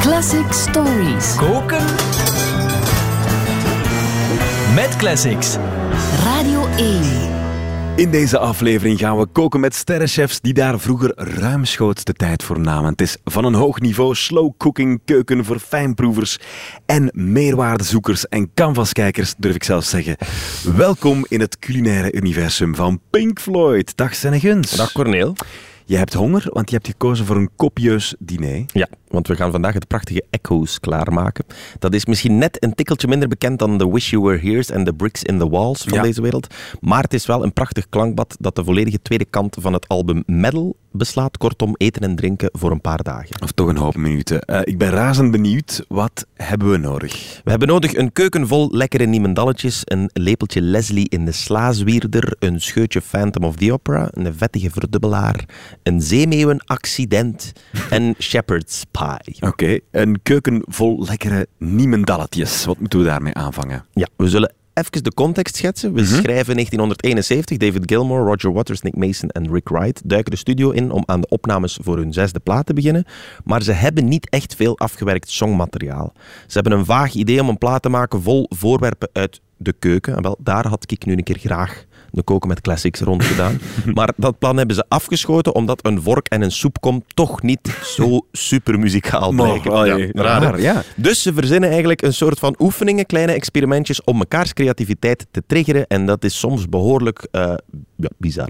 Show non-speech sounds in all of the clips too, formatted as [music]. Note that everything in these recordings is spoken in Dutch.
Classic Stories. Koken met classics. Radio 1. In deze aflevering gaan we koken met sterrenchefs die daar vroeger ruimschoots de tijd voor namen. Het is van een hoog niveau slow cooking keuken voor fijnproevers en meerwaardezoekers en canvaskijkers, durf ik zelfs zeggen. Welkom in het culinaire universum van Pink Floyd. Dag Senneguns. Dag Corneel. Je hebt honger, want je hebt gekozen voor een copieus diner. Ja, want we gaan vandaag het prachtige Echoes klaarmaken. Dat is misschien net een tikkeltje minder bekend dan de Wish You Were Here's en de Bricks in the Walls van Ja. deze wereld. Maar het is wel een prachtig klankbad dat de volledige tweede kant van het album Medal beslaat. Kortom, eten en drinken voor een paar dagen. Of toch een hoop minuten. Eh, ik ben razend benieuwd. Wat hebben we nodig? We hebben nodig een keuken vol lekkere niemendalletjes, een lepeltje Leslie in de slaazwierder, een scheutje Phantom of the Opera, een vettige verdubbelaar, een zeemeeuwenaccident en [laughs] shepherd's pie. Oké, een keuken vol lekkere niemendalletjes. Wat moeten we daarmee aanvangen? Ja, we zullen even de context schetsen. We schrijven 1971. David Gilmour, Roger Waters, Nick Mason en Rick Wright duiken de studio in om aan de opnames voor hun zesde plaat te beginnen. Maar ze hebben niet echt veel afgewerkt songmateriaal. Ze hebben een vaag idee om een plaat te maken vol voorwerpen uit de keuken. En wel, daar had ik nu een keer graag de koken met classics rond gedaan. [laughs] maar dat plan hebben ze afgeschoten omdat een vork en een soepkom toch niet zo super muzikaal blijken. Oh, raar, hè? raar, ja. Dus ze verzinnen eigenlijk een soort van oefeningen, kleine experimentjes om mekaars creativiteit te triggeren. En dat is soms behoorlijk eh, ja, bizar.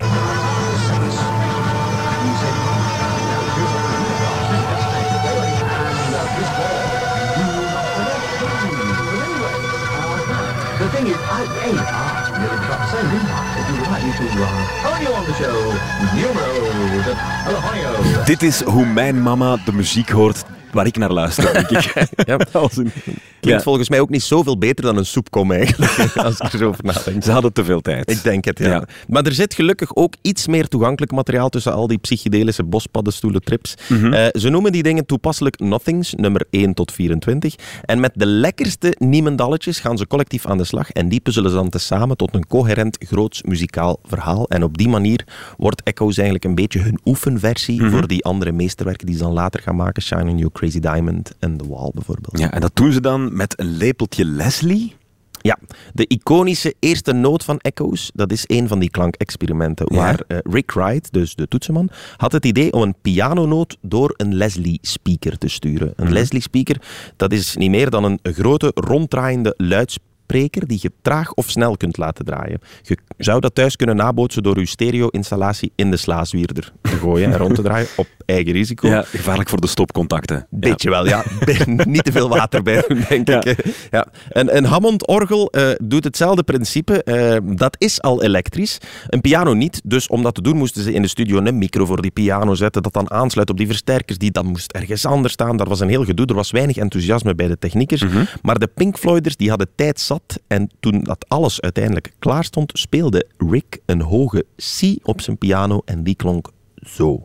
Dit is hoe mijn mama de muziek hoort waar ik naar luister, denk ik. [laughs] Ja. Een- Klinkt volgens mij ook niet zoveel beter dan een soepkom eigenlijk, [laughs] als ik er zo over nadenk. Ze hadden te veel tijd. Ik denk het, ja. Maar er zit gelukkig ook iets meer toegankelijk materiaal tussen al die psychedelische bospaddenstoelen trips. Mhm. Eh, ze noemen die dingen toepasselijk Nothings, nummer 1 tot 24. En met de lekkerste niemendalletjes gaan ze collectief aan de slag en die puzzelen ze dan tezamen tot een coherent groots muzikaal verhaal. En op die manier wordt Echoes eigenlijk een beetje hun oefenversie Mhm. voor die andere meesterwerken die ze dan later gaan maken. Shining You Crazy Diamond en The Wall bijvoorbeeld. Ja, en dat doen ze dan met een lepeltje Leslie. Ja, de iconische eerste noot van Echoes, dat is een van die klankexperimenten Ja. waar eh, Rick Wright, dus de toetsenman, had het idee om een pianonoot door een Leslie-speaker te sturen. Een Leslie-speaker, dat is niet meer dan een grote ronddraaiende luidspreker die je traag of snel kunt laten draaien. Je zou dat thuis kunnen nabootsen door je stereo-installatie in de slaaswierder te gooien en rond te draaien op eigen risico. Ja, gevaarlijk voor de stopcontacten. Beetje wel, ja. [laughs] Niet te veel water bij [laughs] denk Ja. ik. Ja. Een, een Hammond-orgel eh, doet hetzelfde principe. Eh, dat is al elektrisch. Een piano niet. Dus om dat te doen moesten ze in de studio een micro voor die piano zetten, dat dan aansluit op die versterkers. Die dan moest ergens anders staan. Dat was een heel gedoe. Er was weinig enthousiasme bij de techniekers. Maar de Pink Floyders die hadden tijd zat. En toen dat alles uiteindelijk klaar stond, speelde Rick een hoge C op zijn piano. En die klonk zo.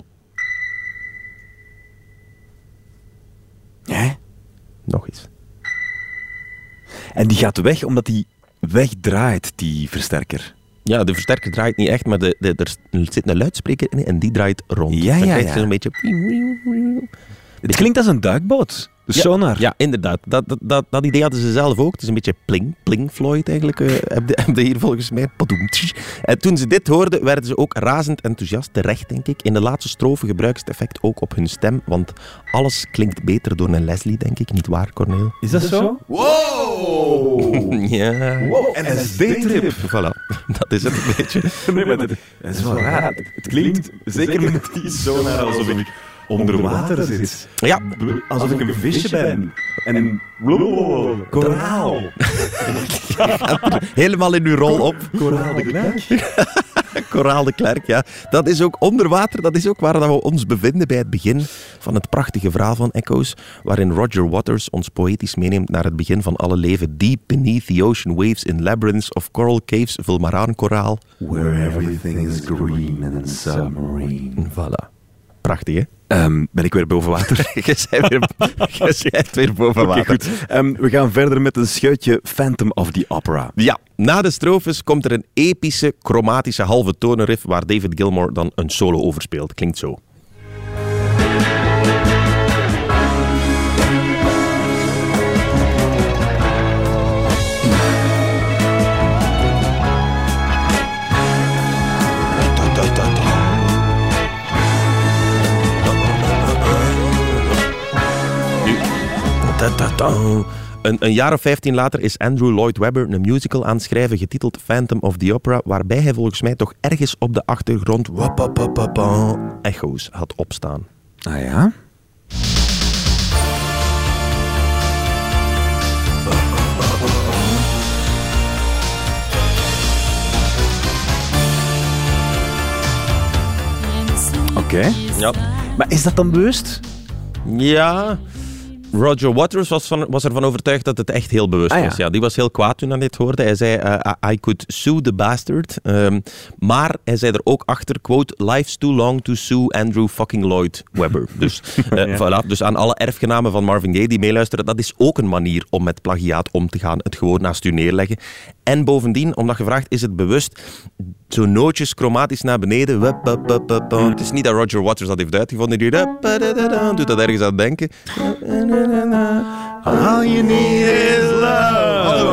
Hè? Nog eens. En die gaat weg omdat die wegdraait, die versterker. Ja, de versterker draait niet echt, maar de, de, er zit een luidspreker in en die draait rond. Ja, Dan ja, krijg je ja. zo'n beetje... Het klinkt als een duikboot. De Ja, sonar. Ja, inderdaad. Dat, dat, dat, dat idee hadden ze zelf ook. Het is een beetje pling, pling Floyd eigenlijk. eh heb, je, [laughs] heb je hier volgens mij. En toen ze dit hoorden, werden ze ook razend enthousiast. Terecht, denk ik. In de laatste strofe gebruiken ze het effect ook op hun stem. Want alles klinkt beter door een Leslie, denk ik. Niet waar, Corneel? Is dat zo? [laughs] Ja. Wow, LSD-trip. Voilà. [laughs] Dat is het een beetje. Nee, maar het, is wel raar. Het, het klinkt, zeker met die sonar, alsof ik onder water zit. Ja, Alsof ik een visje ben. En blablabla, koraal. [laughs] helemaal in uw rol op. Koraal de klerk. [laughs] Koraal de Klerk, ja. Dat is ook onder water, dat is ook waar dat we ons bevinden bij het begin van het prachtige verhaal van Echoes, waarin Roger Waters ons poëtisch meeneemt naar het begin van alle leven. Deep beneath the ocean waves in labyrinths of coral caves, vul maar aan, koraal. Where everything is green and submarine. Voilà. Prachtig, hè? Ehm, ben ik weer boven water? [laughs] Je bent weer, [laughs] je bent weer boven Oké, water. goed. Ehm, we gaan verder met een scheutje Phantom of the Opera. Ja, na de strofes komt er een epische, chromatische halve tonenriff waar David Gilmour dan een solo over speelt. Klinkt zo. Een, een jaar of vijftien later is Andrew Lloyd Webber een musical aan het schrijven getiteld Phantom of the Opera, waarbij hij volgens mij toch ergens op de achtergrond echo's had opstaan. Ah ja? Oké. Ja. Maar is dat dan bewust? Ja, Roger Waters was, van, was ervan overtuigd dat het echt heel bewust Ah, ja. was. Ja, die was heel kwaad toen hij dit hoorde. Hij zei, eh, I- could sue the bastard. Ehm, maar hij zei er ook achter, quote, life's too long to sue Andrew fucking Lloyd Webber. [laughs] Dus, voilà. dus aan alle erfgenamen van Marvin Gaye die meeluisteren, dat is ook een manier om met plagiaat om te gaan. Het gewoon naast u neerleggen. En bovendien, omdat je vraagt, is het bewust zo nootjes chromatisch naar beneden. Wup. Het is niet dat Roger Waters dat heeft uitgevonden. Die doet dat ergens aan denken. All you need is love.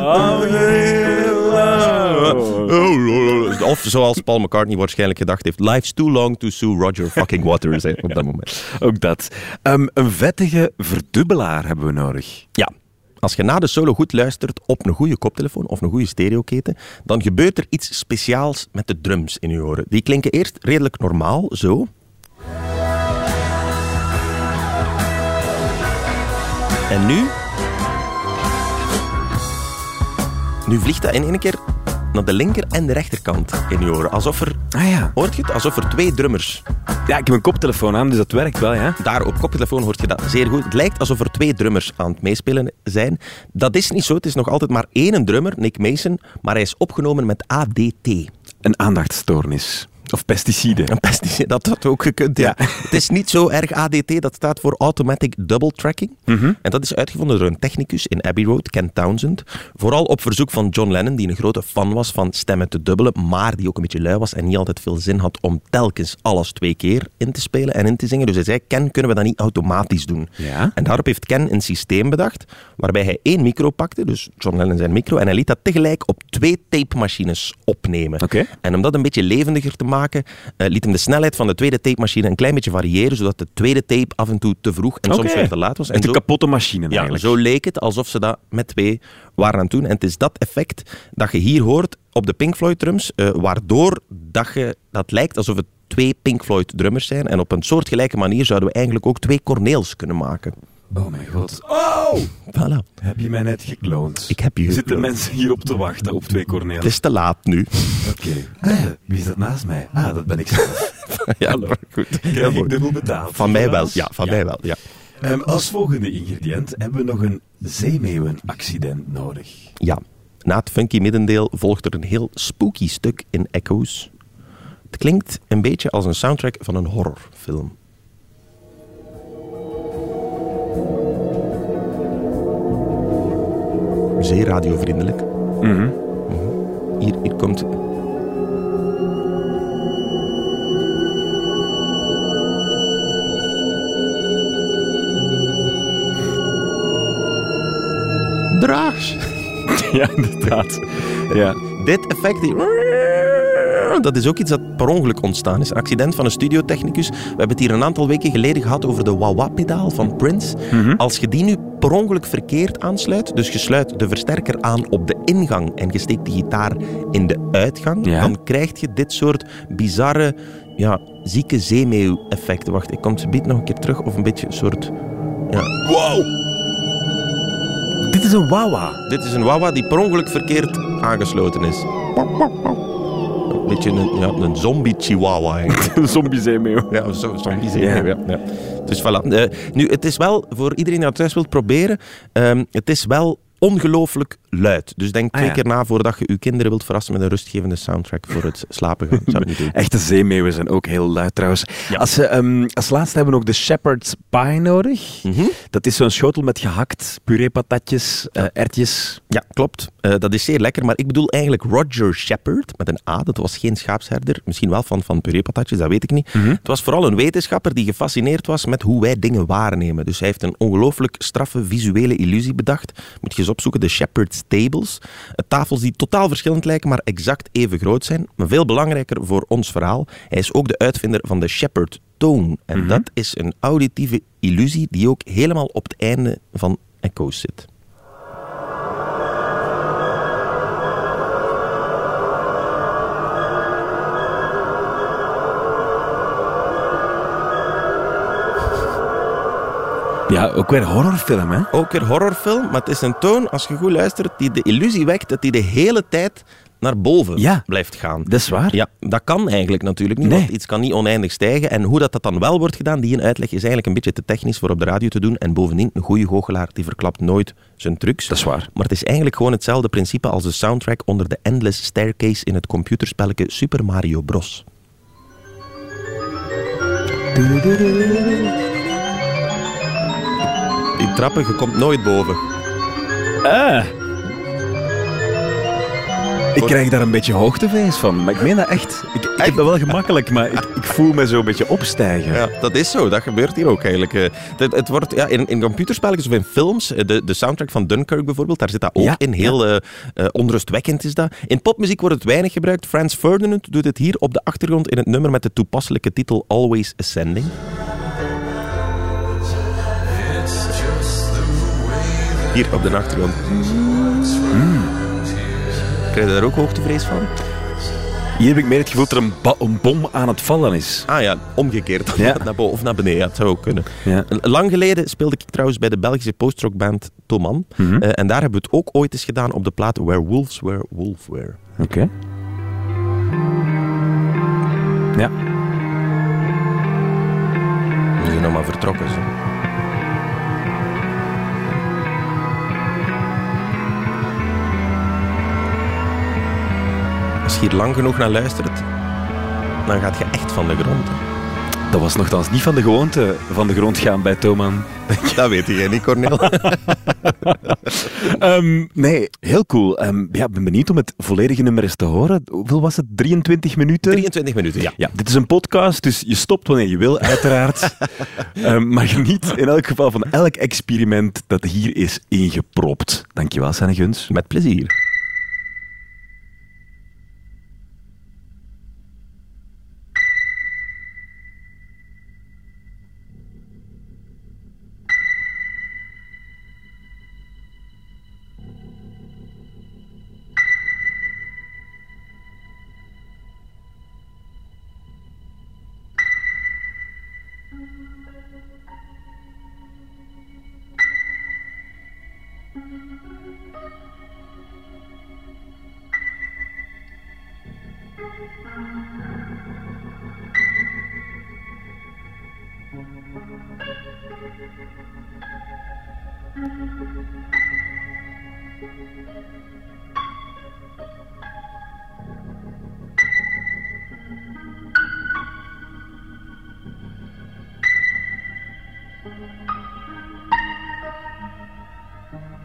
All you need is love. Of zoals Paul McCartney waarschijnlijk gedacht heeft. Life's too long to sue Roger fucking Waters hè, op dat moment. [laughs] Ook dat. Ehm, een vettige verdubbelaar hebben we nodig. Ja. Als je na de solo goed luistert op een goede koptelefoon of een goede stereoketen, dan gebeurt er iets speciaals met de drums in je oren. Die klinken eerst redelijk normaal, zo. En nu... Nu vliegt dat in één keer naar de linker en de rechterkant in je oren. Alsof er... Ah ja. Hoort je het? Alsof er twee drummers Ja, ik heb een koptelefoon aan, dus dat werkt wel, ja. daar op koptelefoon hoort je dat zeer goed. Het lijkt alsof er twee drummers aan het meespelen zijn. Dat is niet zo. Het is nog altijd maar één drummer, Nick Mason, maar hij is opgenomen met ADT. Een aandachtstoornis. Of pesticiden. Een pesticide, dat had ook gekund, ja. Het is niet zo erg ADT, dat staat voor Automatic Double Tracking. En dat is uitgevonden door een technicus in Abbey Road, Ken Townsend. Vooral op verzoek van John Lennon, die een grote fan was van stemmen te dubbelen, maar die ook een beetje lui was en niet altijd veel zin had om telkens alles twee keer in te spelen en in te zingen. Dus hij zei, Ken, kunnen we dat niet automatisch doen? Ja. En daarop heeft Ken een systeem bedacht waarbij hij één micro pakte, dus John Lennon zijn micro, en hij liet dat tegelijk op twee tapemachines opnemen. En om dat een beetje levendiger te maken, eh, liet hem de snelheid van de tweede tapemachine een klein beetje variëren, zodat de tweede tape af en toe te vroeg en soms weer te laat was. En een zo, kapotte machine ja, eigenlijk. zo leek het alsof ze dat met twee waren aan het doen. En het is dat effect dat je hier hoort op de Pink Floyd drums, eh, waardoor dat, je, dat lijkt alsof het twee Pink Floyd drummers zijn. En op een soortgelijke manier zouden we eigenlijk ook twee Corneels kunnen maken. Oh mijn god. Oh! Voilà. Heb je mij net gekloond? Ik heb je Zitten gekloond. mensen hierop te wachten, op twee Cornelen? Het is te laat nu. Oké. Eh, wie is dat naast mij? Ah, dat ben ik zelf. [laughs] ja, Hallo. goed. Krijg ik dubbel betaald? Van mij wel, ja, van mij wel, ja. Ehm, als volgende ingrediënt hebben we nog een zeemeeuwenaccident nodig. Ja, na het funky middendeel volgt er een heel spooky stuk in Echoes. Het klinkt een beetje als een soundtrack van een horrorfilm. Zeer radiovriendelijk. Mhm. Hier, hier komt... Draags. [laughs] Ja, inderdaad. Ja. Dit effect, die... dat is ook iets dat per ongeluk ontstaan is. Een accident van een studiotechnicus. We hebben het hier een aantal weken geleden gehad over de wah-wah-pedaal van Prince. Als je die nu per ongeluk verkeerd aansluit, dus je sluit de versterker aan op de ingang en je steekt de gitaar in de uitgang, Ja. dan krijg je dit soort bizarre, ja, zieke zeemeeuw-effecten. Wacht, ik kom ze biedt nog een keer terug, of een beetje een soort... Ja. Wow! Dit is een wawa. Dit is een wawa die per ongeluk verkeerd aangesloten is. Een beetje een, ja, een zombie chihuahua eigenlijk. [laughs] Een zombie zeemeeuw. Ja, zo, zombie zeker. Ja. Ja, Dus voilà. Eh, nu, het is wel, voor iedereen die dat thuis wilt proberen, ehm, het is wel ongelooflijk luid. Dus denk Ah, twee ja. keer na voordat je je kinderen wilt verrassen met een rustgevende soundtrack voor het [laughs] slapen gaan. Zou niet doen. Echte zeemeeuwen zijn ook heel luid trouwens. Ja. Als, ze, ehm, als laatste hebben we nog de shepherd's pie nodig. Mhm. Dat is zo'n schotel met gehakt, pureepatatjes, eh ertjes. Ja, klopt. Eh, dat is zeer lekker. Maar ik bedoel eigenlijk Roger Shepard met een A. Dat was geen schaapsherder. Misschien wel van, van pureepatatjes, dat weet ik niet. Het was vooral een wetenschapper die gefascineerd was met hoe wij dingen waarnemen. Dus hij heeft een ongelooflijk straffe visuele illusie bedacht. Moet je eens opzoeken, de Tables. Eh, Tafels die totaal verschillend lijken, maar exact even groot zijn. Maar veel belangrijker voor ons verhaal, hij is ook de uitvinder van de Shepard toon. En dat is een auditieve illusie die ook helemaal op het einde van Echoes zit. Ja, ook weer horrorfilm, hè? Ook weer horrorfilm, maar het is een toon, als je goed luistert, die de illusie wekt dat die de hele tijd naar boven Ja. blijft gaan. Dat is waar. Ja, dat kan eigenlijk natuurlijk niet, Nee. want iets kan niet oneindig stijgen. En hoe dat, dat dan wel wordt gedaan, die een uitleg is eigenlijk een beetje te technisch voor op de radio te doen. En bovendien, een goede goochelaar die verklapt nooit zijn trucs. Dat is waar. Maar het is eigenlijk gewoon hetzelfde principe als de soundtrack onder de Endless Staircase in het computerspelletje Super Mario Bros. Die trappen, je komt nooit boven. Ah. Ik krijg daar een beetje hoogtevrees van, maar ik meen dat echt. Ik, ik heb dat wel gemakkelijk, maar ik, ik voel me zo een beetje opstijgen. Ja, dat is zo. Dat gebeurt hier ook eigenlijk. Eh, Het, het wordt, ja, in, in computerspelletjes of in films, eh, de, de soundtrack van Dunkirk bijvoorbeeld, daar zit dat ook Ja, in. Heel eh, eh, onrustwekkend is dat. In popmuziek wordt het weinig gebruikt. Franz Ferdinand doet het hier op de achtergrond in het nummer met de toepasselijke titel Always Ascending. Hier op de achtergrond. Krijg je daar ook hoogtevrees van? Hier heb ik meer het gevoel dat er een, bom aan het vallen is. Ah ja, omgekeerd. Ja. Naar boven of naar beneden, het zou ook kunnen. Ja. Lang geleden speelde ik trouwens bij de Belgische postrockband Toman. Mhm. Eh, en daar hebben we het ook ooit eens gedaan op de plaat Where Wolves Were Wolf Were. Oké. Ja. Die zijn nog maar vertrokken. Zo. Hier lang genoeg naar luistert, dan gaat je echt van de grond. Dat was nogthans niet van de gewoonte van de grond gaan bij Thoman. [laughs] Dat weet jij niet, Cornel. [laughs] Ehm, nee, heel cool. Ehm, ja, ik ben benieuwd om het volledige nummer eens te horen. Hoeveel was het? 23 minuten? 23 minuten, ja. Ja, dit is een podcast, dus je stopt wanneer je wil, uiteraard. [laughs] Ehm, maar geniet in elk geval van elk experiment dat hier is ingepropt. Dankjewel, Sanne Guns. Met plezier.